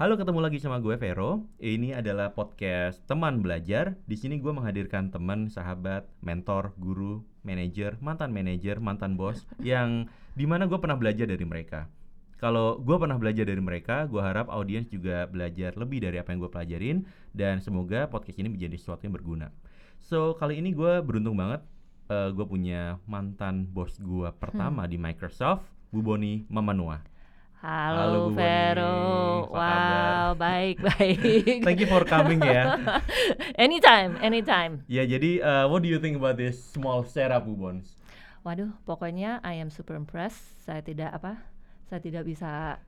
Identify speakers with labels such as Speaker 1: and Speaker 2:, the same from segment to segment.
Speaker 1: Halo, ketemu lagi sama gue Vero. Ini adalah podcast teman belajar. Di sini gue menghadirkan teman, sahabat, mentor, guru, manajer, mantan manajer, mantan bos yang di mana gue pernah belajar dari mereka. Kalau gue pernah belajar dari mereka, gue harap audiens juga belajar lebih dari apa yang gue pelajarin dan semoga podcast ini menjadi sesuatu yang berguna. So kali ini gue beruntung banget, uh, gue punya mantan bos gue pertama di Microsoft, Bu Boni Mamanua.
Speaker 2: Halo,
Speaker 1: Halo.
Speaker 2: Vero. Wow, baik baik.
Speaker 1: Thank you for coming ya.
Speaker 2: anytime, anytime.
Speaker 1: Ya jadi uh, what do you think about this small setup Bu Bons?
Speaker 2: Waduh, pokoknya I am super impressed. Saya tidak apa? Saya tidak bisa.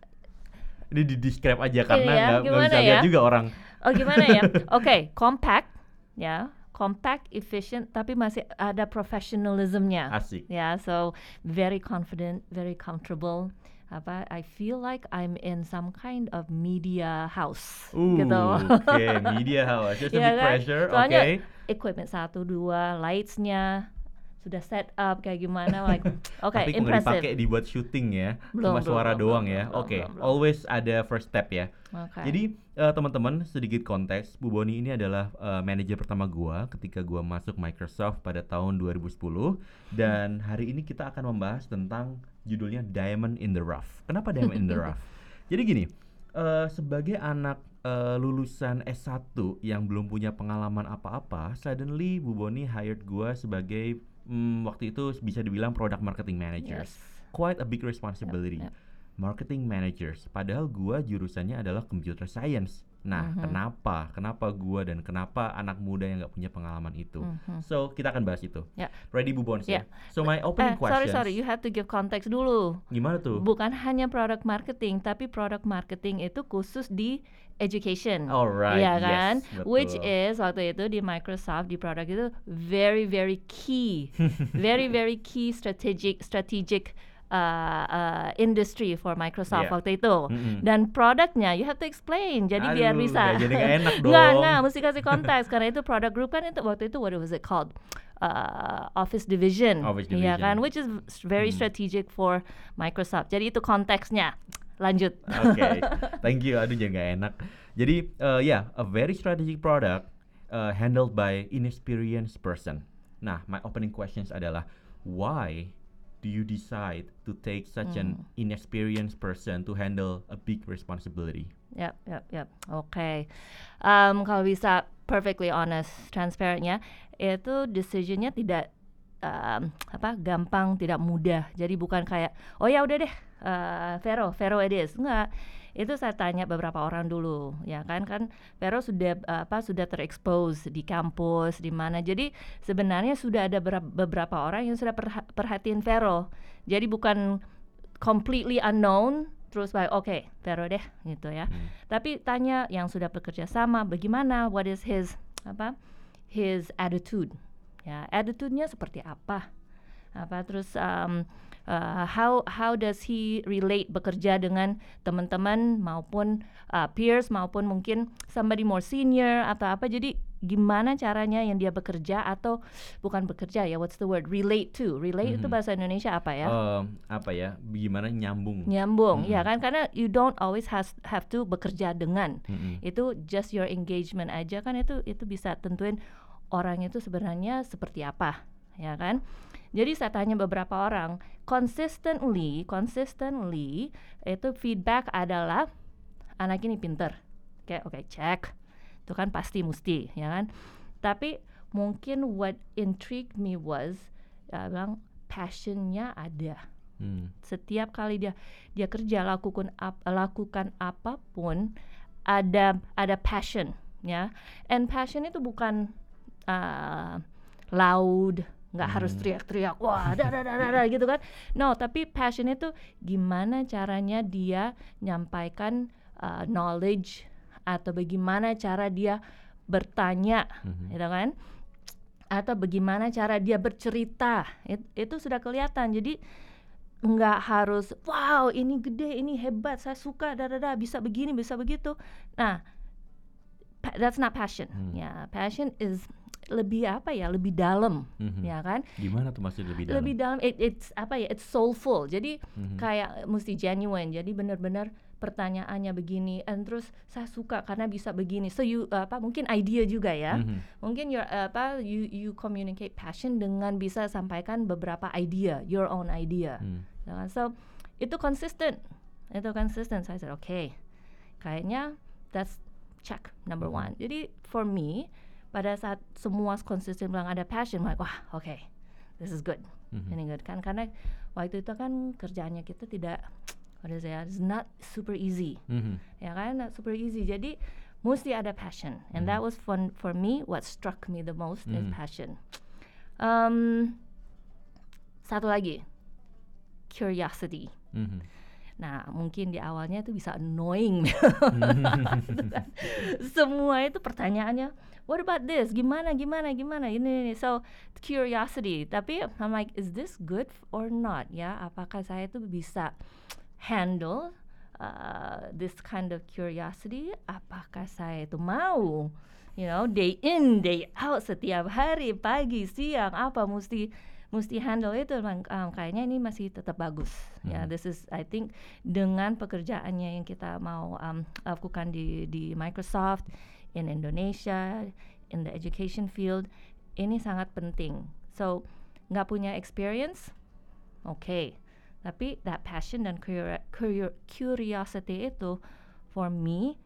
Speaker 1: Ini di describe aja karena
Speaker 2: ya,
Speaker 1: nggak
Speaker 2: gimana
Speaker 1: bisa lihat
Speaker 2: ya?
Speaker 1: juga orang.
Speaker 2: Oh gimana ya? Oke, compact, ya, compact, efficient, tapi masih ada professionalismnya.
Speaker 1: Asik.
Speaker 2: Ya, so very confident, very comfortable. Apa? I feel like I'm in some kind of media house,
Speaker 1: Uh,
Speaker 2: gitu.
Speaker 1: Oke, media house. Just a
Speaker 2: Iya
Speaker 1: big
Speaker 2: kan?
Speaker 1: pressure. Oke.
Speaker 2: Soalnya equipment satu dua, lightsnya sudah set up kayak gimana, like oke
Speaker 1: Tapi kok nggak
Speaker 2: impressive.
Speaker 1: dipakai dibuat syuting ya,
Speaker 2: Belum,
Speaker 1: cuma
Speaker 2: belum,
Speaker 1: suara
Speaker 2: belum,
Speaker 1: doang
Speaker 2: belum,
Speaker 1: ya. Oke,
Speaker 2: belum.
Speaker 1: always ada first step ya.
Speaker 2: Oke.
Speaker 1: Jadi eh, teman-teman sedikit konteks, Bu Boni ini adalah eh, manajer pertama gua ketika gua masuk Microsoft pada tahun 2010 dan hari ini kita akan membahas tentang judulnya Diamond in the Rough. Kenapa Diamond in the Rough? Jadi gini, eh, sebagai anak eh, lulusan S1 yang belum punya pengalaman apa-apa, suddenly Bu Boni hired gua sebagai hmm, waktu itu bisa dibilang product marketing manager.
Speaker 2: Yes.
Speaker 1: Quite a big responsibility.
Speaker 2: yep.
Speaker 1: Marketing managers. Padahal gua jurusannya adalah computer science. Nah,
Speaker 2: Mhm.
Speaker 1: kenapa? Kenapa gua dan kenapa anak muda yang nggak punya pengalaman itu?
Speaker 2: Mhm.
Speaker 1: So, kita akan bahas itu.
Speaker 2: Ya.
Speaker 1: Ready Bu Bons ya?
Speaker 2: Ya.
Speaker 1: So, my
Speaker 2: Eh,
Speaker 1: opening
Speaker 2: sorry
Speaker 1: questions.
Speaker 2: sorry, you have to give context dulu.
Speaker 1: Gimana tuh?
Speaker 2: Bukan hanya product marketing, tapi product marketing itu khusus di education.
Speaker 1: Alright,
Speaker 2: Iya
Speaker 1: yes,
Speaker 2: kan? Which
Speaker 1: betul.
Speaker 2: is waktu itu di Microsoft di produk itu very very key, very very key strategic strategic uh, uh, industry for Microsoft
Speaker 1: Yeah.
Speaker 2: waktu itu.
Speaker 1: Mm-mm.
Speaker 2: Dan produknya you have to explain. Jadi biar
Speaker 1: Aduh,
Speaker 2: bisa.
Speaker 1: nggak jadi nggak enak
Speaker 2: Nggak,
Speaker 1: dong.
Speaker 2: nggak, mesti kasih konteks karena itu product group kan itu waktu itu what was it called? Uh, Office Division,
Speaker 1: Office
Speaker 2: Iya
Speaker 1: Division.
Speaker 2: kan, which is very
Speaker 1: Hmm.
Speaker 2: strategic for Microsoft. Jadi itu konteksnya. Lanjut.
Speaker 1: Oke, thank you. Aduh, jangan nggak enak. Jadi, uh, ya, a very strategic product uh, handled by inexperienced person. Nah, my opening questions adalah why do you decide to take such an
Speaker 2: Hmm.
Speaker 1: inexperienced person to handle a big responsibility?
Speaker 2: Yap, yap, yap. Oke. Um, kalau bisa perfectly honest, transparentnya, itu decisionnya tidak um, apa gampang, tidak mudah. Jadi bukan kayak oh ya udah deh, uh, Vero, Vero it is. Enggak. Itu saya tanya beberapa orang dulu, ya kan kan Vero sudah apa sudah terexpose di kampus di mana. Jadi sebenarnya sudah ada bera- beberapa orang yang sudah perha- perhatiin Vero. Jadi bukan completely unknown terus baik oke Vero deh gitu ya
Speaker 1: Hmm.
Speaker 2: tapi tanya yang sudah bekerja sama bagaimana what is his apa his attitude ya attitude-nya seperti apa apa terus um, uh, how how does he relate bekerja dengan teman-teman maupun uh, peers maupun mungkin somebody more senior atau apa jadi gimana caranya yang dia bekerja atau bukan bekerja ya what's the word relate to relate itu
Speaker 1: Mhm.
Speaker 2: bahasa Indonesia apa ya
Speaker 1: Um, apa ya? Gimana nyambung?
Speaker 2: nyambung ya
Speaker 1: Mm-mm.
Speaker 2: kan karena you don't always has have to bekerja dengan
Speaker 1: Mm-mm.
Speaker 2: itu just your engagement aja kan itu itu bisa tentuin orang itu sebenarnya seperti apa ya kan jadi saya tanya beberapa orang consistently consistently itu feedback adalah anak ini pinter. Oke oke cek itu kan pasti mesti ya kan? Tapi mungkin what intrigued me was ya, bilang passionnya ada.
Speaker 1: Hmm.
Speaker 2: setiap kali dia dia kerja lakukan ap, lakukan apa pun ada ada passion ya. And passion itu bukan uh, loud nggak harus
Speaker 1: Hmm.
Speaker 2: teriak-teriak wah da da da da da," gitu kan. No tapi passion itu gimana caranya dia nyampaikan uh, knowledge atau bagaimana cara dia bertanya
Speaker 1: Mhm.
Speaker 2: gitu kan? Atau bagaimana cara dia bercerita. It- itu sudah kelihatan. Jadi nggak harus wow ini gede ini hebat saya suka da da da bisa begini bisa begitu. Nah pa- that's not passion
Speaker 1: Hmm.
Speaker 2: ya passion is lebih apa ya lebih dalam
Speaker 1: Mhm.
Speaker 2: ya kan
Speaker 1: Gimana tuh masih lebih dalam?
Speaker 2: lebih dalam it, it's apa ya it's soulful jadi
Speaker 1: Mhm.
Speaker 2: kayak mesti genuine jadi benar-benar pertanyaannya begini and terus saya suka karena bisa begini so you apa mungkin idea juga ya
Speaker 1: Mhm.
Speaker 2: mungkin your apa you you communicate passion dengan bisa sampaikan beberapa idea your own idea
Speaker 1: Hmm.
Speaker 2: Ya kan? so itu consistent itu consistent saya said okay kayaknya that's check number
Speaker 1: Mhm.
Speaker 2: one jadi for me pada saat semua konsisten bilang ada passion like wah oke this is good
Speaker 1: Mhm.
Speaker 2: ini good kan karena waktu itu kan kerjaannya kita tidak what is it it's not super easy
Speaker 1: Mhm.
Speaker 2: ya kan not super easy jadi mesti ada passion and that
Speaker 1: Mhm.
Speaker 2: was fun for me what struck me the most is
Speaker 1: Mhm.
Speaker 2: passion um, satu lagi curiosity
Speaker 1: Mhm.
Speaker 2: Nah mungkin di awalnya itu bisa annoying. Semua itu pertanyaannya what about this? Gimana gimana gimana? Ini, ini so curiosity. Tapi I'm like is this good or not? Ya apakah saya itu bisa handle uh, this kind of curiosity? Apakah saya itu mau you know day in day out setiap hari pagi siang apa mesti mesti handle itu um, kayaknya ini masih tetap bagus. Ya
Speaker 1: Mhm.
Speaker 2: this is I think dengan pekerjaannya yang kita mau um, lakukan di di Microsoft in Indonesia in the education field ini sangat penting. So nggak punya experience? Oke. Tapi that passion dan curio- curio- curiosity itu for me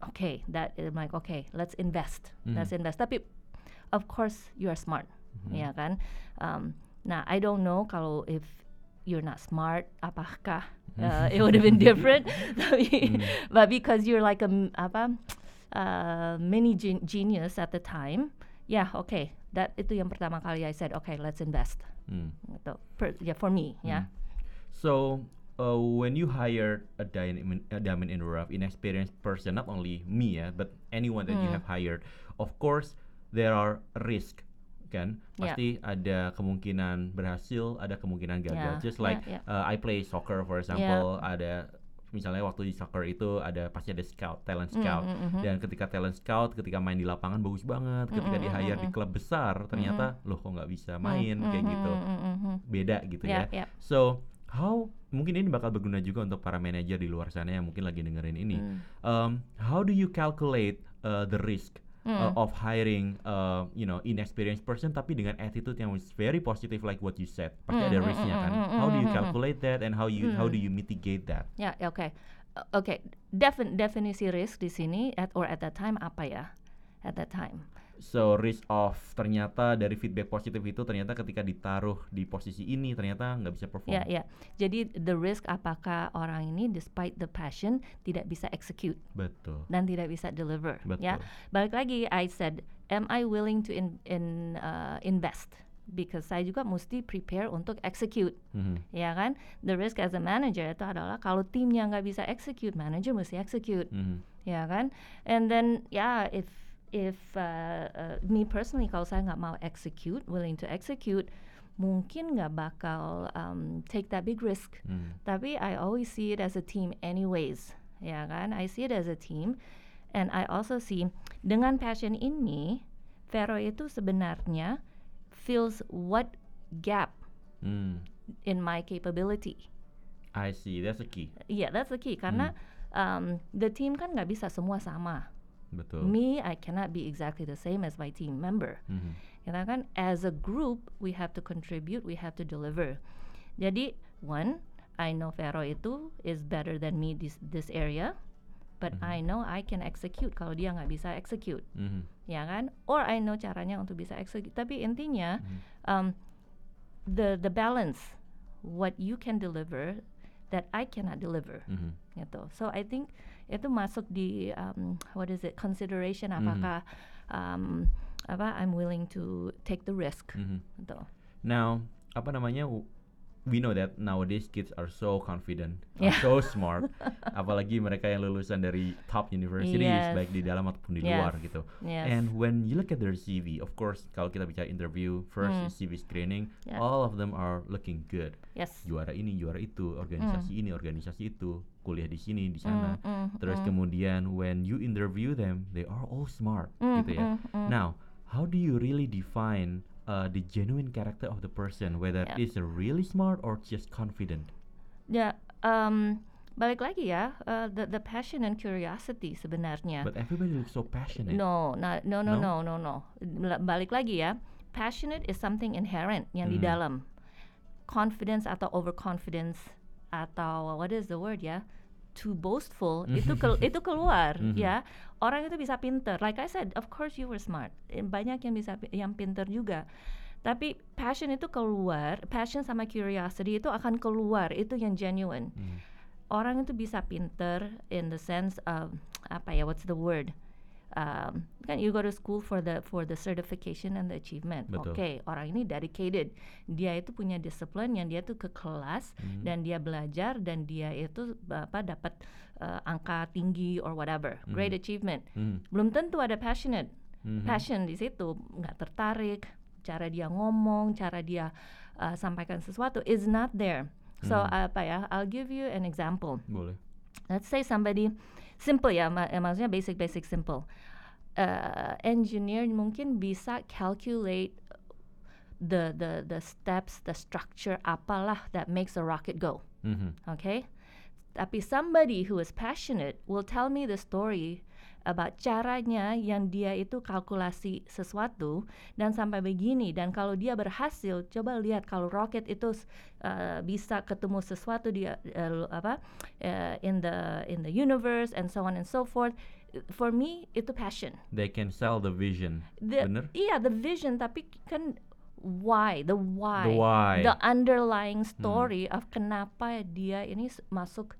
Speaker 2: okay that I'm like okay let's invest. Let's invest. Tapi of course you are smart.
Speaker 1: Mhm.
Speaker 2: ya kan? Um, nah I don't know kalau if you're not smart apakah uh, it would have been different
Speaker 1: Hmm.
Speaker 2: but because you're like a apa uh, mini gen- genius at the time yeah okay that itu yang pertama kali I said okay let's invest
Speaker 1: Hmm.
Speaker 2: gitu per, yeah for me yeah.
Speaker 1: So uh, when you hire a diamond, a diamond in the rough, inexperienced person, not only me ya, but anyone that you
Speaker 2: Hmm.
Speaker 1: have hired, of course there are risk, kan?
Speaker 2: Yeah.
Speaker 1: Pasti ada kemungkinan berhasil, ada kemungkinan gagal.
Speaker 2: Yeah,
Speaker 1: Just
Speaker 2: yeah,
Speaker 1: like
Speaker 2: yeah.
Speaker 1: uh, I play soccer for example, ada misalnya waktu di soccer itu ada pasti ada scout, talent
Speaker 2: Mm,
Speaker 1: scout.
Speaker 2: mm, mhm.
Speaker 1: Dan ketika talent scout, ketika main di lapangan bagus banget, ketika
Speaker 2: Mm,
Speaker 1: di
Speaker 2: mm,
Speaker 1: hire
Speaker 2: mm,
Speaker 1: di
Speaker 2: mm.
Speaker 1: klub besar, ternyata loh kok nggak bisa main
Speaker 2: Mm,
Speaker 1: kayak
Speaker 2: mm,
Speaker 1: gitu,
Speaker 2: mm, mm, mm, mm.
Speaker 1: beda gitu
Speaker 2: Yeah,
Speaker 1: ya.
Speaker 2: yeah.
Speaker 1: So, how mungkin ini bakal berguna juga untuk para manajer di luar sana yang mungkin lagi dengerin ini.
Speaker 2: Mm.
Speaker 1: Um, how do you calculate uh, the risk uh,
Speaker 2: Mm.
Speaker 1: of hiring, uh, you know, inexperienced person tapi dengan attitude yang is very positive like what you said. Pasti
Speaker 2: Mm,
Speaker 1: ada
Speaker 2: mm,
Speaker 1: risknya
Speaker 2: mm,
Speaker 1: kan.
Speaker 2: mm,
Speaker 1: How do you calculate that and how you how do you mitigate that?
Speaker 2: Ya, ya, oke. Uh, Oke, defin- definisi risk di sini at or at that time apa ya? At that time.
Speaker 1: So risk of ternyata dari feedback positif itu ternyata ketika ditaruh di posisi ini ternyata nggak bisa perform.
Speaker 2: Ya, ya. Jadi the risk apakah orang ini despite the passion tidak bisa execute
Speaker 1: Betul.
Speaker 2: dan tidak bisa deliver,
Speaker 1: Betul.
Speaker 2: ya. Balik lagi I said, am I willing to in, in uh, invest? Because saya juga mesti prepare untuk execute,
Speaker 1: Mhm.
Speaker 2: ya kan? The risk as a manager itu adalah kalau timnya nggak bisa execute, manager mesti execute.
Speaker 1: Mhm.
Speaker 2: ya kan and then ya if if uh, uh, me personally kalau saya nggak mau execute willing to execute mungkin nggak bakal um, take that big risk
Speaker 1: Mhm.
Speaker 2: tapi I always see it as a team anyways ya kan I see it as a team and I also see dengan passion ini Vero itu sebenarnya fills what gap
Speaker 1: Hmm.
Speaker 2: in my capability
Speaker 1: I see. That's the key.
Speaker 2: Iya, that's the key. Karena um, the team kan nggak bisa semua sama.
Speaker 1: Betul.
Speaker 2: Me, I cannot be exactly the same as my team member.
Speaker 1: Mhm.
Speaker 2: Kita kan, as a group, we have to contribute, we have to deliver. Jadi, one, I know Vero itu is better than me this this area, but
Speaker 1: Mhm.
Speaker 2: I know I can execute kalau dia nggak bisa execute,
Speaker 1: Mhm.
Speaker 2: ya kan? Or I know caranya untuk bisa execute. Tapi intinya,
Speaker 1: Mhm.
Speaker 2: um, the the balance, what you can deliver, that I cannot deliver
Speaker 1: Mhm.
Speaker 2: gitu. So I think itu masuk di um, what is it consideration
Speaker 1: Mhm.
Speaker 2: apakah um, apa I'm willing to take the risk
Speaker 1: Mhm.
Speaker 2: gitu.
Speaker 1: Now, apa namanya? We know that nowadays kids are so confident, are
Speaker 2: Yeah.
Speaker 1: so smart. Apalagi mereka yang lulusan dari top universities,
Speaker 2: Yes.
Speaker 1: baik di dalam ataupun di
Speaker 2: Yes.
Speaker 1: luar gitu.
Speaker 2: Yes.
Speaker 1: And when you look at their CV, of course, kalau kita bicara interview, first is CV screening,
Speaker 2: Yeah.
Speaker 1: all of them are looking good.
Speaker 2: yes.
Speaker 1: Juara ini, juara itu, organisasi ini, organisasi itu, kuliah di sini, di
Speaker 2: Mm,
Speaker 1: sana.
Speaker 2: mm,
Speaker 1: Terus
Speaker 2: mm,
Speaker 1: kemudian when you interview them, they are all smart,
Speaker 2: mm,
Speaker 1: gitu ya.
Speaker 2: mm, mm.
Speaker 1: Now, how do you really define uh, the genuine character of the person, whether
Speaker 2: Yeah.
Speaker 1: it's really smart or just confident?
Speaker 2: Ya, um, balik lagi ya, uh, the the passion and curiosity sebenarnya.
Speaker 1: But everybody looks so passionate.
Speaker 2: No, no, no, no,
Speaker 1: No?
Speaker 2: no, no, no. Bal- Balik lagi ya, passionate is something inherent yang di
Speaker 1: Hmm.
Speaker 2: dalam. Confidence atau overconfidence atau what is the word ya? Too boastful itu kel- itu keluar
Speaker 1: Mhm.
Speaker 2: ya. Orang itu bisa pinter. Like I said, of course you were smart. Eh, Banyak yang bisa yang pinter juga. Tapi passion itu keluar, passion sama curiosity itu akan keluar, itu yang genuine
Speaker 1: Hmm.
Speaker 2: orang itu bisa pinter in the sense of apa ya what's the word um, kan you go to school for the for the certification and the achievement oke orang ini dedicated dia itu punya disiplin yang dia tuh ke kelas
Speaker 1: Hmm.
Speaker 2: dan dia belajar dan dia itu apa dapat uh, angka tinggi or whatever great
Speaker 1: Mhm.
Speaker 2: achievement
Speaker 1: Hmm.
Speaker 2: belum tentu ada passionate
Speaker 1: Mhm.
Speaker 2: passion di situ nggak tertarik cara dia ngomong cara dia uh, sampaikan sesuatu is not there so
Speaker 1: Hmm.
Speaker 2: apa ya I'll give you an example
Speaker 1: Boleh.
Speaker 2: Let's say somebody simple ya ma- eh, maksudnya basic basic simple. Uh, engineer mungkin bisa calculate the the the steps the structure apalah that makes a rocket go.
Speaker 1: Mhm.
Speaker 2: okay? Tapi somebody who is passionate will tell me the story about caranya yang dia itu kalkulasi sesuatu dan sampai begini dan kalau dia berhasil coba lihat kalau rocket itu uh, bisa ketemu sesuatu dia uh, apa uh, in the in the universe and so on and so forth for me itu passion
Speaker 1: They can sell the vision.
Speaker 2: the,
Speaker 1: Bener?
Speaker 2: iya the vision tapi kan why the why
Speaker 1: The why. Hmm.
Speaker 2: the underlying story of kenapa dia ini masuk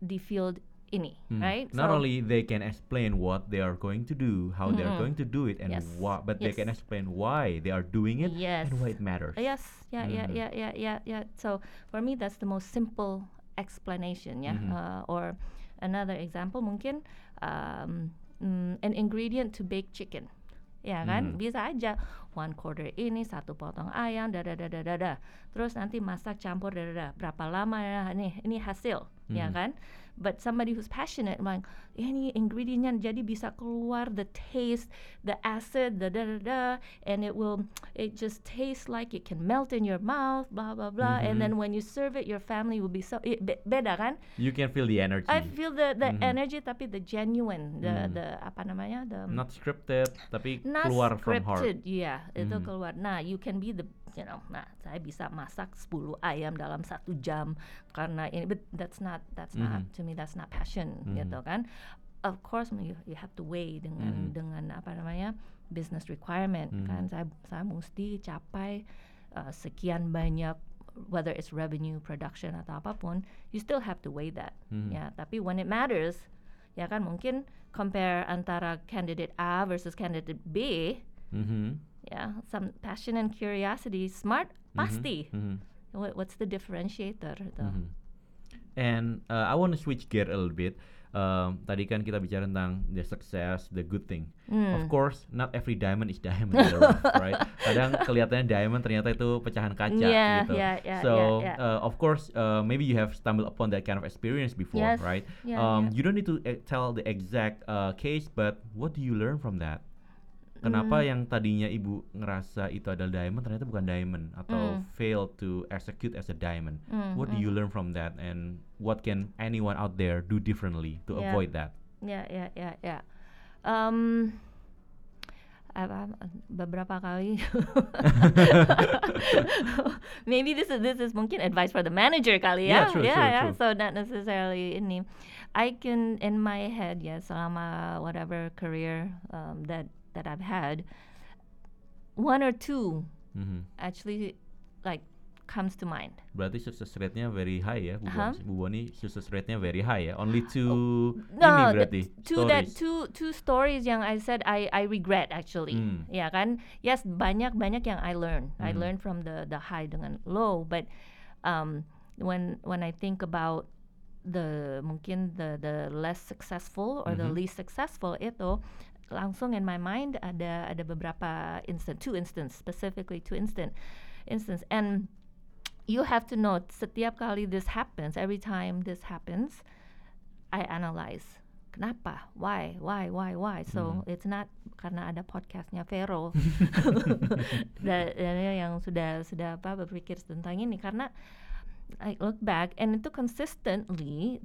Speaker 2: di field ini
Speaker 1: Hmm.
Speaker 2: right
Speaker 1: Not
Speaker 2: So-
Speaker 1: only they can explain what they are going to do, how they are
Speaker 2: Mhm.
Speaker 1: going to do it, and
Speaker 2: Yes.
Speaker 1: why, but they
Speaker 2: Yes.
Speaker 1: can explain why they are doing it
Speaker 2: Yes.
Speaker 1: and why it matters.
Speaker 2: Yes, yeah, yeah,
Speaker 1: Mhm.
Speaker 2: yeah, yeah, yeah, yeah. So for me, that's the most simple explanation, yeah.
Speaker 1: Mhm.
Speaker 2: Uh, or another example, mungkin um, mm, an ingredient to bake chicken, ya kan?
Speaker 1: Mhm.
Speaker 2: Bisa aja one quarter ini satu potong ayam, da da da da da. Terus nanti masak campur da da. Berapa lama ya? Nih, ini hasil, ya
Speaker 1: Mhm.
Speaker 2: kan? But somebody who's passionate, like ini ingredientnya jadi bisa keluar the taste, the acid, the da da da, and it will, it just tastes like it can melt in your mouth, blah blah blah.
Speaker 1: Mhm.
Speaker 2: And then when you serve it, your family will be so i- be- beda kan?
Speaker 1: You can feel the energy.
Speaker 2: I feel the the
Speaker 1: Mhm.
Speaker 2: energy tapi the genuine, the
Speaker 1: Mhm.
Speaker 2: the apa namanya the
Speaker 1: Not scripted, tapi
Speaker 2: not
Speaker 1: keluar from heart.
Speaker 2: scripted, iya itu keluar. Nah, you can be the, you know, nah saya bisa masak 10 ayam dalam satu jam karena ini, but that's not, that's not
Speaker 1: Mhm.
Speaker 2: to me that's not passion
Speaker 1: Mhm.
Speaker 2: gitu kan. Of course you, you have to weigh dengan
Speaker 1: Mhm.
Speaker 2: dengan apa namanya business requirement
Speaker 1: Mhm.
Speaker 2: kan. Saya saya mesti capai uh, sekian banyak whether it's revenue, production atau apa pun, you still have to weigh that.
Speaker 1: Mhm.
Speaker 2: Ya, tapi when it matters, ya kan mungkin compare antara candidate A versus candidate B,
Speaker 1: Mhm.
Speaker 2: Ya, some passion and curiosity, smart
Speaker 1: Mhm.
Speaker 2: pasti.
Speaker 1: Mhm.
Speaker 2: What, what's the differentiator? Itu?
Speaker 1: Mhm. And uh, I want to switch gear a little bit. Um, tadi kan kita bicara tentang the success, the good thing.
Speaker 2: Hmm.
Speaker 1: Of course, not every diamond is diamond rough, right? Kadang kelihatannya diamond ternyata itu pecahan kaca
Speaker 2: Yeah,
Speaker 1: gitu.
Speaker 2: yeah, yeah,
Speaker 1: so,
Speaker 2: yeah, yeah.
Speaker 1: Uh, of course, uh, maybe you have stumbled upon that kind of experience before,
Speaker 2: Yes,
Speaker 1: right?
Speaker 2: yeah,
Speaker 1: um,
Speaker 2: yeah.
Speaker 1: You don't need to uh, tell the exact uh, case, but what do you learn from that? Kenapa
Speaker 2: Hmm.
Speaker 1: yang tadinya ibu ngerasa itu adalah diamond ternyata bukan diamond atau
Speaker 2: Hmm.
Speaker 1: fail to execute as a diamond?
Speaker 2: Hmm,
Speaker 1: What do
Speaker 2: hmm.
Speaker 1: you learn from that, and what can anyone out there do differently to
Speaker 2: Yeah.
Speaker 1: avoid that?
Speaker 2: Ya, ya, ya, ya. Um, apa beberapa kali maybe this is this is mungkin advice for the manager kali
Speaker 1: Yeah,
Speaker 2: ya
Speaker 1: true,
Speaker 2: yeah,
Speaker 1: true,
Speaker 2: yeah.
Speaker 1: true.
Speaker 2: so not necessarily ini I can in my head ya selama whatever career um, that that I've had one or two
Speaker 1: Mhm.
Speaker 2: actually like comes to mind
Speaker 1: Berarti success rate-nya very high ya, Bu
Speaker 2: Huh?
Speaker 1: Bu Boni success rate-nya very high ya. Only two ini
Speaker 2: No, the
Speaker 1: berarti
Speaker 2: two that
Speaker 1: stories.
Speaker 2: two two stories yang I said I I regret actually.
Speaker 1: Hmm.
Speaker 2: Ya kan? Yes, banyak banyak yang I learn. I
Speaker 1: Hmm.
Speaker 2: learn from the the high dengan low, but um when when I think about the mungkin the the less successful or the
Speaker 1: Mhm.
Speaker 2: least successful itu langsung in my mind ada ada beberapa instant two instance specifically two instant instance. And you have to know setiap kali this happens every time this happens I analyze kenapa? Why? Why? Why? Why? So
Speaker 1: Mhm.
Speaker 2: it's not karena ada podcastnya Vero. Da- dan yang sudah sudah apa berpikir tentang ini. Karena I look back and itu consistently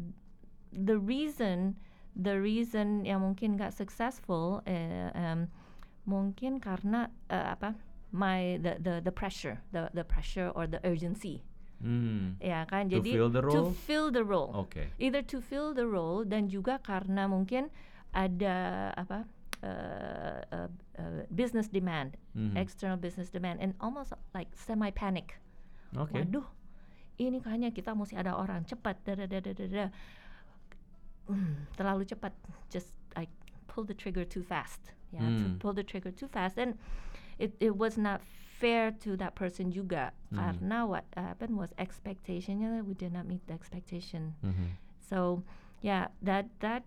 Speaker 2: the reason the reason yang mungkin nggak successful eh, um, mungkin karena uh, apa my the the the pressure the the pressure or the urgency
Speaker 1: Hmm.
Speaker 2: ya kan
Speaker 1: To
Speaker 2: jadi
Speaker 1: fill the
Speaker 2: to
Speaker 1: role?
Speaker 2: fill the role
Speaker 1: Oke.
Speaker 2: either to fill the role dan juga karena mungkin ada apa uh, uh, uh, business demand
Speaker 1: Mhm.
Speaker 2: external business demand and almost like semi panic
Speaker 1: Oke.
Speaker 2: waduh ini kayaknya kita mesti ada orang cepat da da da da da Hmm, terlalu cepat just like pull the trigger too fast ya to
Speaker 1: Hmm.
Speaker 2: pull the trigger too fast and it it was not fair to that person juga
Speaker 1: Hmm.
Speaker 2: karena what happened was expectationnya we did not meet the expectation
Speaker 1: Mhm.
Speaker 2: so yeah that that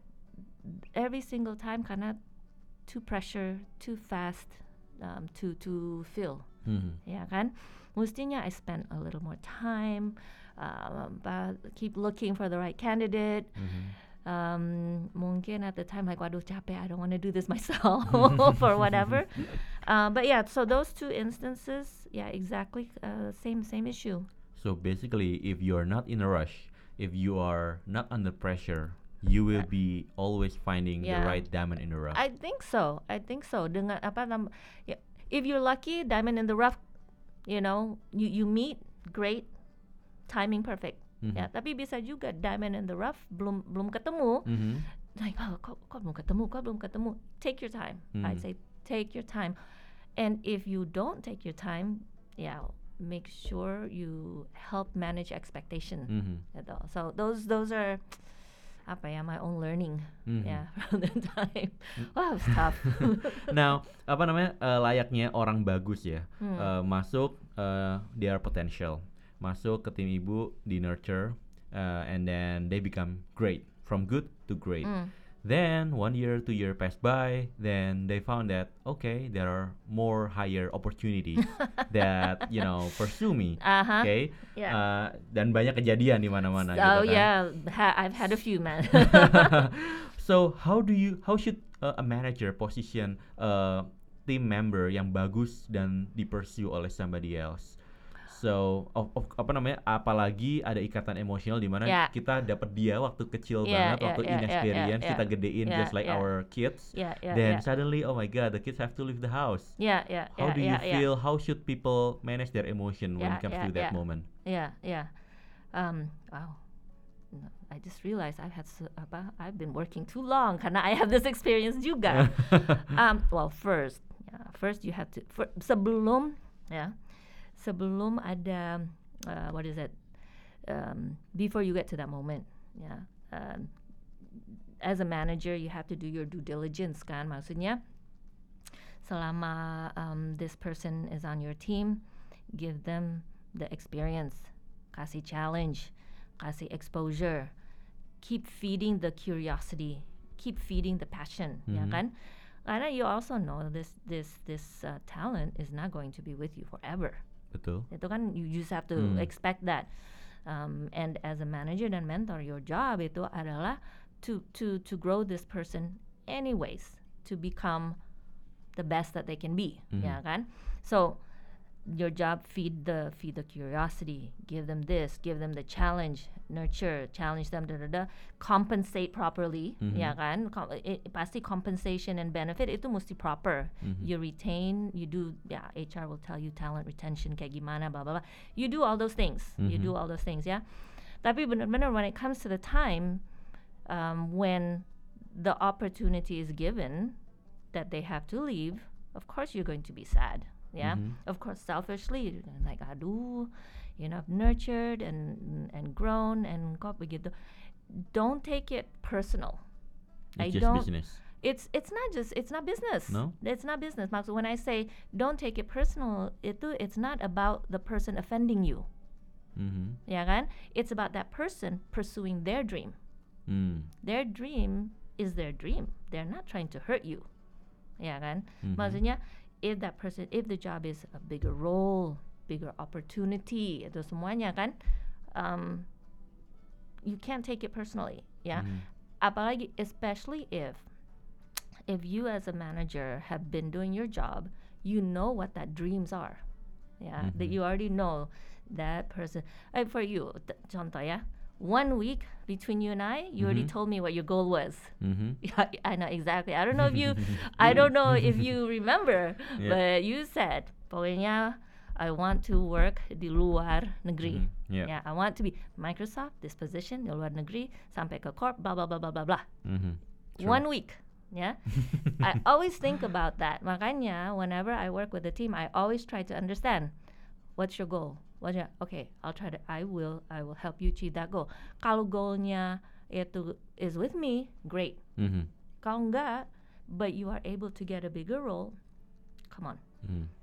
Speaker 2: every single time karena too pressure too fast um, to to fill
Speaker 1: Mhm.
Speaker 2: ya kan mestinya I spend a little more time um, but keep looking for the right candidate
Speaker 1: Mhm.
Speaker 2: Um, mungkin at the time like waduh capek I don't want to do this myself or whatever uh, but yeah so those two instances yeah exactly uh, same same issue
Speaker 1: So basically, if you are not in a rush, if you are not under pressure, you will be always finding the right diamond in the rough.
Speaker 2: I think so. I think so. Dengan apa nam, ya, if you're lucky, diamond in the rough, you know, you you meet great, timing perfect.
Speaker 1: Mhm.
Speaker 2: Ya, tapi bisa juga diamond in the rough belum belum ketemu.
Speaker 1: Mhm.
Speaker 2: Like, oh, kok, kok belum ketemu, kok belum ketemu. Take your time.
Speaker 1: Mhm.
Speaker 2: I say take your time. And if you don't take your time, yeah, make sure you help manage expectation.
Speaker 1: Mhm.
Speaker 2: Gitu. So those those are apa ya my own learning
Speaker 1: Mhm.
Speaker 2: ya from the time. Wow, it's tough.
Speaker 1: Now, apa namanya eh, layaknya orang bagus ya,
Speaker 2: Hmm.
Speaker 1: eh, masuk eh, their potential, masuk ke tim ibu di nurture, eh, and then they become great, from good to great.
Speaker 2: Mm.
Speaker 1: Then one year, two year passed by. Then they found that okay, there are more higher opportunities that you know pursue me.
Speaker 2: Uh-huh.
Speaker 1: Okay,
Speaker 2: Yeah.
Speaker 1: Uh, dan banyak kejadian di mana-mana. gitu
Speaker 2: oh
Speaker 1: kan.
Speaker 2: yeah, ha- I've had a few man.
Speaker 1: so how do you how should uh, a manager position a team member yang bagus dan di pursue oleh somebody else? So of, of- apa namanya? Apalagi ada ikatan emosional di mana
Speaker 2: Yeah.
Speaker 1: kita dapat dia waktu kecil
Speaker 2: Yeah,
Speaker 1: banget,
Speaker 2: yeah,
Speaker 1: waktu
Speaker 2: yeah, yeah,
Speaker 1: inexperience
Speaker 2: yeah,
Speaker 1: kita gedein
Speaker 2: yeah,
Speaker 1: just like
Speaker 2: yeah.
Speaker 1: our kids.
Speaker 2: yeah, yeah,
Speaker 1: then
Speaker 2: yeah.
Speaker 1: suddenly, oh my god, the kids have to leave the house.
Speaker 2: yeah, yeah,
Speaker 1: How
Speaker 2: yeah,
Speaker 1: do you
Speaker 2: yeah, yeah.
Speaker 1: feel? How should people manage their emotion when
Speaker 2: Yeah,
Speaker 1: it comes
Speaker 2: yeah,
Speaker 1: to that
Speaker 2: yeah.
Speaker 1: moment?
Speaker 2: Yeah, yeah. Um, wow. I just realized I've had so, apa, I've been working too long karena I have this experience juga. um, well, first, yeah, first you have to for, sebelum ya sebelum ada uh, what is it um, before you get to that moment, yeah. Um, as a manager, you have to do your due diligence kan, maksudnya selama um, this person is on your team, give them the experience, kasih challenge, kasih exposure, keep feeding the curiosity, keep feeding the passion, ya
Speaker 1: Mhm.
Speaker 2: kan? Karena you also know this this this uh, talent is not going to be with you forever.
Speaker 1: Betul.
Speaker 2: Itu kan you just have to
Speaker 1: Hmm.
Speaker 2: expect that. Um, and as a manager dan mentor, your job itu adalah to to to grow this person anyways to become the best that they can be, ya
Speaker 1: Mhm.
Speaker 2: kan? So your job feed the feed the curiosity, give them this, give them the challenge, nurture, challenge them, da da da, compensate properly, ya
Speaker 1: Mhm.
Speaker 2: kan? Com- i- pasti compensation and benefit itu mesti proper.
Speaker 1: Mhm.
Speaker 2: You retain, you do, yeah, HR will tell you talent retention kayak gimana, blah blah blah. You do all those things, you do
Speaker 1: Mhm.
Speaker 2: all those things, ya. Tapi benar-benar when it comes to the time um, when the opportunity is given that they have to leave, of course you're going to be sad. Yeah,
Speaker 1: Mhm.
Speaker 2: of course, selfishly, like, aduh, you know, I've nurtured and and grown and kok begitu. Don't take it personal. I
Speaker 1: It's just
Speaker 2: don't-
Speaker 1: business.
Speaker 2: It's it's not just it's not business.
Speaker 1: No?
Speaker 2: it's not business. Maksud when I say don't take it personal, itu it's not about the person offending you.
Speaker 1: Mhm.
Speaker 2: Ya kan? It's about that person pursuing their dream.
Speaker 1: Hmm.
Speaker 2: Their dream is their dream. They're not trying to hurt you. Ya kan?
Speaker 1: Mhm.
Speaker 2: Maksudnya if that person if the job is a bigger role, bigger opportunity, itu semuanya kan um, you can't take it personally, ya.
Speaker 1: Mhm.
Speaker 2: Apalagi especially if if you as a manager have been doing your job, you know what that dreams are. Yeah, that
Speaker 1: Mhm.
Speaker 2: you already know that person. Uh, for you, t- contoh ya, one week between you and I, you already
Speaker 1: Mhm.
Speaker 2: told me what your goal was.
Speaker 1: Mhm.
Speaker 2: Yeah, I know exactly. I don't know if you, I don't know if you remember,
Speaker 1: Yeah.
Speaker 2: but you said, pokoknya I want to work di luar negeri.
Speaker 1: Mhm. Yeah.
Speaker 2: Yeah, I want to be Microsoft, this position di luar negeri, sampai ke corp, blah blah blah blah blah blah.
Speaker 1: Mhm.
Speaker 2: One week. Yeah, I always think about that. Makanya, whenever I work with a team, I always try to understand what's your goal. What's your, okay, I'll try to. I will. I will help you achieve that goal. Kalau goalnya itu is with me, great.
Speaker 1: Mhm.
Speaker 2: Kalau enggak, but you are able to get a bigger role, come on.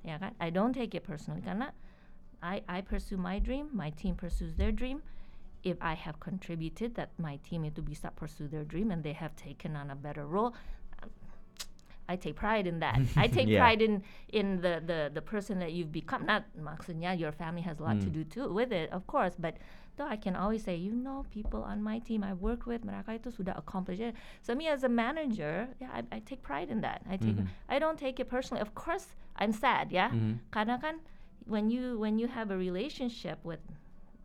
Speaker 2: Ya kan? I don't take it personally karena I I pursue my dream, my team pursues their dream. If I have contributed that my team itu bisa pursue their dream and they have taken on a better role, I take pride in that. I take
Speaker 1: Yeah.
Speaker 2: pride in in the, the the person that you've become. Not maksudnya your family has a lot to
Speaker 1: Hmm.
Speaker 2: do too with it, of course, but though I can always say, you know, people on my team I work with, mereka itu sudah accomplish it. So me as a manager, yeah, I, I take pride in that. I take,
Speaker 1: Mhm.
Speaker 2: I don't take it personally. Of course, I'm sad, yeah.
Speaker 1: Mhm.
Speaker 2: Karena kan when you when you have a relationship with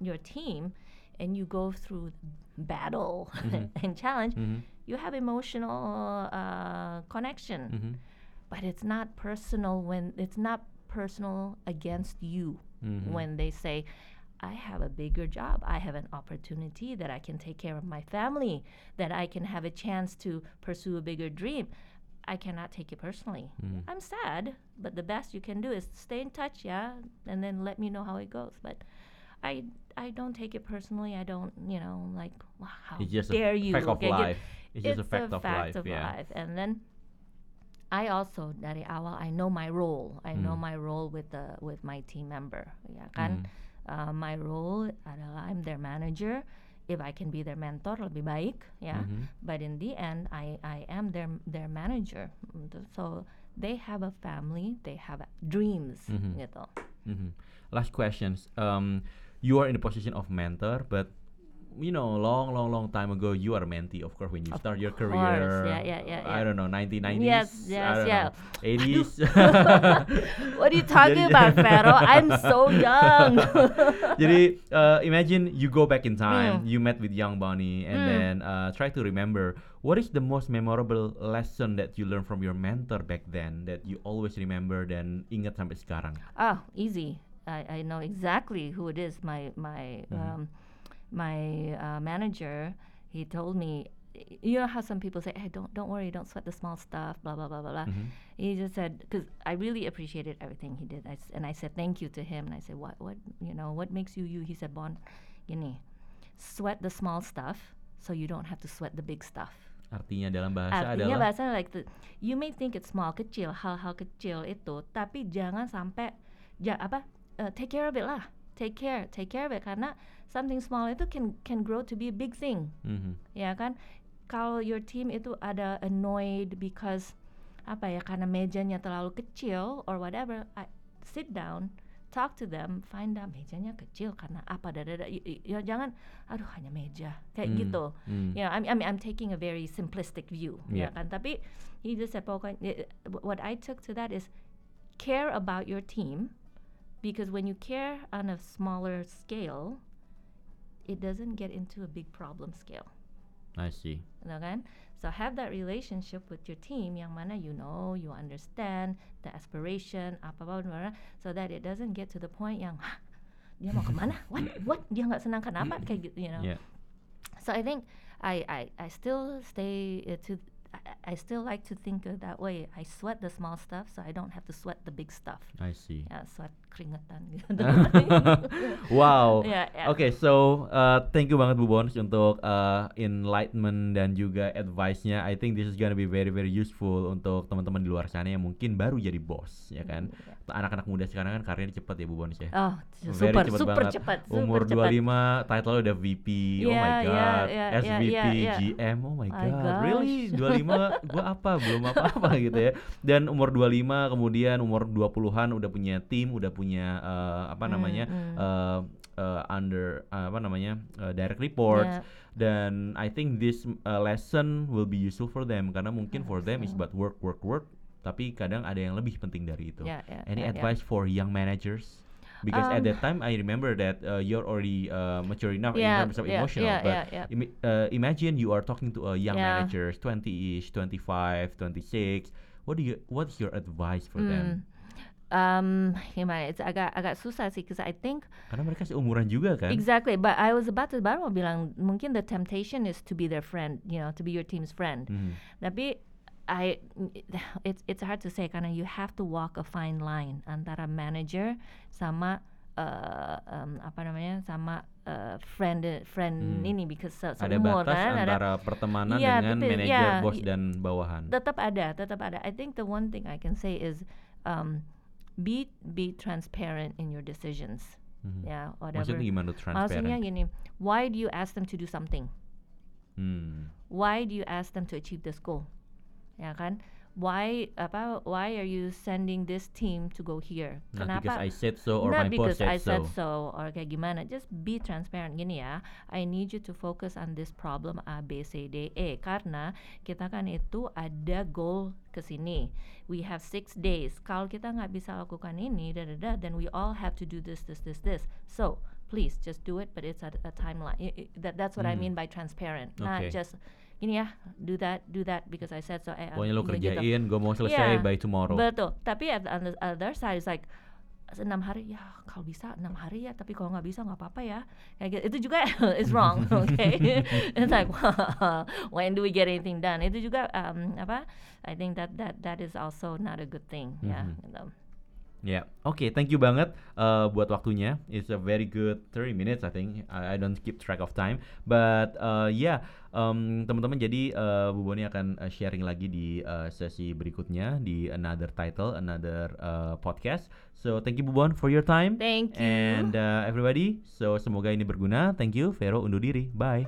Speaker 2: your team and you go through battle and challenge,
Speaker 1: Mhm.
Speaker 2: You have emotional uh, connection.
Speaker 1: Mhm.
Speaker 2: But it's not personal when it's not personal against you
Speaker 1: Mhm.
Speaker 2: when they say I have a bigger job. I have an opportunity that I can take care of my family, that I can have a chance to pursue a bigger dream. I cannot take it personally.
Speaker 1: Mhm.
Speaker 2: I'm sad, but the best you can do is stay in touch, yeah, and then let me know how it goes. But I I don't take it personally. I don't, you know, like wow, how
Speaker 1: just
Speaker 2: dare you?
Speaker 1: fact of life. It's just a fact of life. yeah.
Speaker 2: life. And then I also dari awal I know my role. I know
Speaker 1: Hmm.
Speaker 2: my role with the with my team member. Ya kan?
Speaker 1: Mhm.
Speaker 2: Uh, my role adalah I'm their manager. If I can be their mentor lebih baik, ya.
Speaker 1: Mhm.
Speaker 2: But in the end, I I am their their manager. So they have a family, they have dreams,
Speaker 1: Mhm.
Speaker 2: gitu.
Speaker 1: Mhm. Last questions. Um, you are in the position of mentor, but you know, long, long, long time ago, you are a mentee, of course, when you
Speaker 2: Of
Speaker 1: start your
Speaker 2: course,
Speaker 1: career.
Speaker 2: yeah, yeah, yeah,
Speaker 1: I don't know, 1990s.
Speaker 2: Yes, yes,
Speaker 1: don't
Speaker 2: yeah.
Speaker 1: know, 80s.
Speaker 2: What are you talking about, Vero? I'm so young.
Speaker 1: Jadi, uh, imagine you go back in time,
Speaker 2: Hmm.
Speaker 1: you met with young Bonnie, and
Speaker 2: Hmm.
Speaker 1: then uh, try to remember what is the most memorable lesson that you learned from your mentor back then that you always remember dan ingat sampai sekarang.
Speaker 2: Oh, easy. I, I know exactly who it is. My my
Speaker 1: Mhm.
Speaker 2: um, my uh, manager. He told me. You know how some people say, "Hey, don't don't worry, don't sweat the small stuff." Blah blah blah blah blah.
Speaker 1: Mhm.
Speaker 2: He just said because I really appreciated everything he did. I s and I said thank you to him. And I said, "What what you know what makes you you?" He said, "Bon, gini, sweat the small stuff so you don't have to sweat the big stuff."
Speaker 1: Artinya dalam bahasa
Speaker 2: Artinya
Speaker 1: adalah
Speaker 2: bahasanya like the, you may think it's small kecil hal-hal kecil itu tapi jangan sampai ja, apa uh, take care of it lah take care take care of it karena something small itu can can grow to be a big thing
Speaker 1: Mhm.
Speaker 2: ya kan kalau your team itu ada annoyed because apa ya karena mejanya terlalu kecil or whatever I, sit down talk to them find out mejanya kecil karena apa dada ya jangan aduh hanya meja kayak
Speaker 1: Hmm,
Speaker 2: gitu
Speaker 1: hmm.
Speaker 2: ya I mean, I'm taking a very simplistic view ya
Speaker 1: Yeah.
Speaker 2: kan tapi he just said pokoknya eh, what I took to that is care about your team because when you care on a smaller scale it doesn't get into a big problem scale.
Speaker 1: I see.
Speaker 2: kan so have that relationship with your team yang mana you know you understand the aspiration apa apa so that it doesn't get to the point yang "Hah, dia mau kemana what what? Dia nggak senang kenapa kayak gitu you know?
Speaker 1: Yeah.
Speaker 2: so I think I I, I still stay uh, to I, I still like to think of that way. I sweat the small stuff so I don't have to sweat the big stuff.
Speaker 1: I see.
Speaker 2: ya sweat keringetan gitu
Speaker 1: wow.
Speaker 2: Ya, ya.
Speaker 1: Oke, so uh, thank you banget Bu Bons untuk uh, enlightenment dan juga advice-nya. I think this is gonna be very very useful untuk teman-teman di luar sana yang mungkin baru jadi bos, ya kan? Anak-anak muda sekarang kan karirnya cepet ya Bu Bons ya.
Speaker 2: oh
Speaker 1: Very
Speaker 2: super
Speaker 1: cepet
Speaker 2: super
Speaker 1: banget.
Speaker 2: cepat
Speaker 1: Umur
Speaker 2: super cepat.
Speaker 1: 25, title udah VP. oh
Speaker 2: Yeah,
Speaker 1: my
Speaker 2: yeah,
Speaker 1: god.
Speaker 2: yeah, yeah,
Speaker 1: SVP,
Speaker 2: yeah, yeah.
Speaker 1: GM. Oh my
Speaker 2: My
Speaker 1: god. Really? 25 gua apa? Belum apa-apa gitu ya. Dan umur 25 kemudian umur 20-an udah punya tim, udah punya uh, apa namanya?
Speaker 2: mm.
Speaker 1: uh, uh, under uh, apa namanya? uh, direct reports.
Speaker 2: Yeah.
Speaker 1: Dan I think this uh, lesson will be useful for them karena mungkin for them is
Speaker 2: so.
Speaker 1: about work work work tapi kadang ada yang lebih penting dari itu.
Speaker 2: Yeah, yeah,
Speaker 1: Any
Speaker 2: yeah, yeah.
Speaker 1: advice for young managers? because at
Speaker 2: Um,
Speaker 1: that time I remember that uh, you're already uh, mature enough
Speaker 2: Yeah,
Speaker 1: in terms of
Speaker 2: yeah,
Speaker 1: emotional.
Speaker 2: yeah,
Speaker 1: but
Speaker 2: yeah, yeah.
Speaker 1: imi- uh, imagine you are talking to a young
Speaker 2: Yeah.
Speaker 1: manager, 20ish, 25, 26. What do you? What's your advice for them?
Speaker 2: Hmm. Um, gimana? It's agak agak susah sih, because I think
Speaker 1: Karena mereka seumuran juga kan.
Speaker 2: exactly. But I was about to baru mau bilang mungkin the temptation is to be their friend, you know, to be your team's friend.
Speaker 1: Mhm.
Speaker 2: Tapi I it's it's hard to say karena you have to walk a fine line antara manager sama uh, um, apa namanya sama uh, friend friend
Speaker 1: Hmm.
Speaker 2: ini because se
Speaker 1: Ada batas
Speaker 2: kan ada
Speaker 1: antara pertemanan
Speaker 2: Iya,
Speaker 1: dengan manajer,
Speaker 2: iya,
Speaker 1: bos dan bawahan.
Speaker 2: tetap ada tetap ada I think the one thing I can say is um, be be transparent in your decisions
Speaker 1: Mhm.
Speaker 2: ya whatever
Speaker 1: Maksudnya gimana transparent?
Speaker 2: maksudnya gini why do you ask them to do something
Speaker 1: Hmm.
Speaker 2: why do you ask them to achieve this goal ya kan why apa why are you sending this team to go here?
Speaker 1: Not
Speaker 2: kenapa?
Speaker 1: Because I said so or
Speaker 2: Not
Speaker 1: my boss
Speaker 2: because
Speaker 1: said
Speaker 2: I
Speaker 1: so.
Speaker 2: said so. or kayak gimana. Just be transparent. Gini ya I need you to focus on this problem A B C D E. Karena kita kan itu ada goal ke sini. We have six days. Kalau kita nggak bisa lakukan ini da, da, da, then we all have to do this this this this. So please just do it but it's a, a timeline. That, that's what I
Speaker 1: Hmm.
Speaker 2: mean by transparent
Speaker 1: Oke.
Speaker 2: not just gini ya do that do that because I said so eh,
Speaker 1: Pokoknya lo
Speaker 2: begitu.
Speaker 1: kerjain, gue mau selesai
Speaker 2: Yeah,
Speaker 1: by tomorrow.
Speaker 2: Betul. Tapi at the other side is like enam hari ya kalau bisa enam hari ya tapi kalau nggak bisa nggak apa-apa ya kayak gitu itu juga is wrong okay it's like when do we get anything done itu juga um, apa I think that that that is also not a good thing ya
Speaker 1: Mhm.
Speaker 2: gitu.
Speaker 1: Ya, oke, thank you banget uh, buat waktunya. It's a very good 30 minutes, I think. I, I don't keep track of time, but uh, yeah, um, teman-teman. Jadi uh, Bu Boni akan uh, sharing lagi di uh, sesi berikutnya di another title, another uh, podcast. So thank you Bu Bon for your time.
Speaker 2: Thank you.
Speaker 1: And uh, everybody, so semoga ini berguna. Thank you, Vero undur diri. Bye.